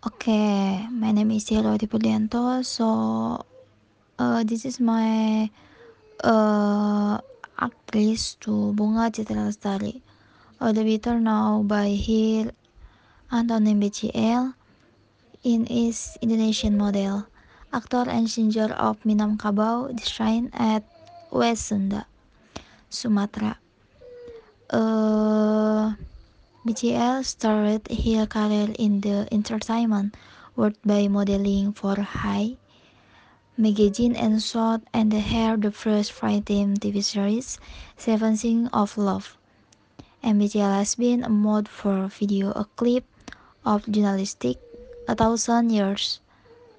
Okay, my name is Cielo Dipudianto. So, uh, this is my uh, actress to Bunga Citra Lestari. Uh, the better now by Hil Antonin BCL in is Indonesian model, actor and singer of Minangkabau, Shrine at West Sunda, Sumatra. Uh, BCL started her career in the entertainment world by modeling for High magazine and shot and hair the first Friday TV series Seven Things of Love. And BCL has been a mod for video a clip of journalistic a thousand years.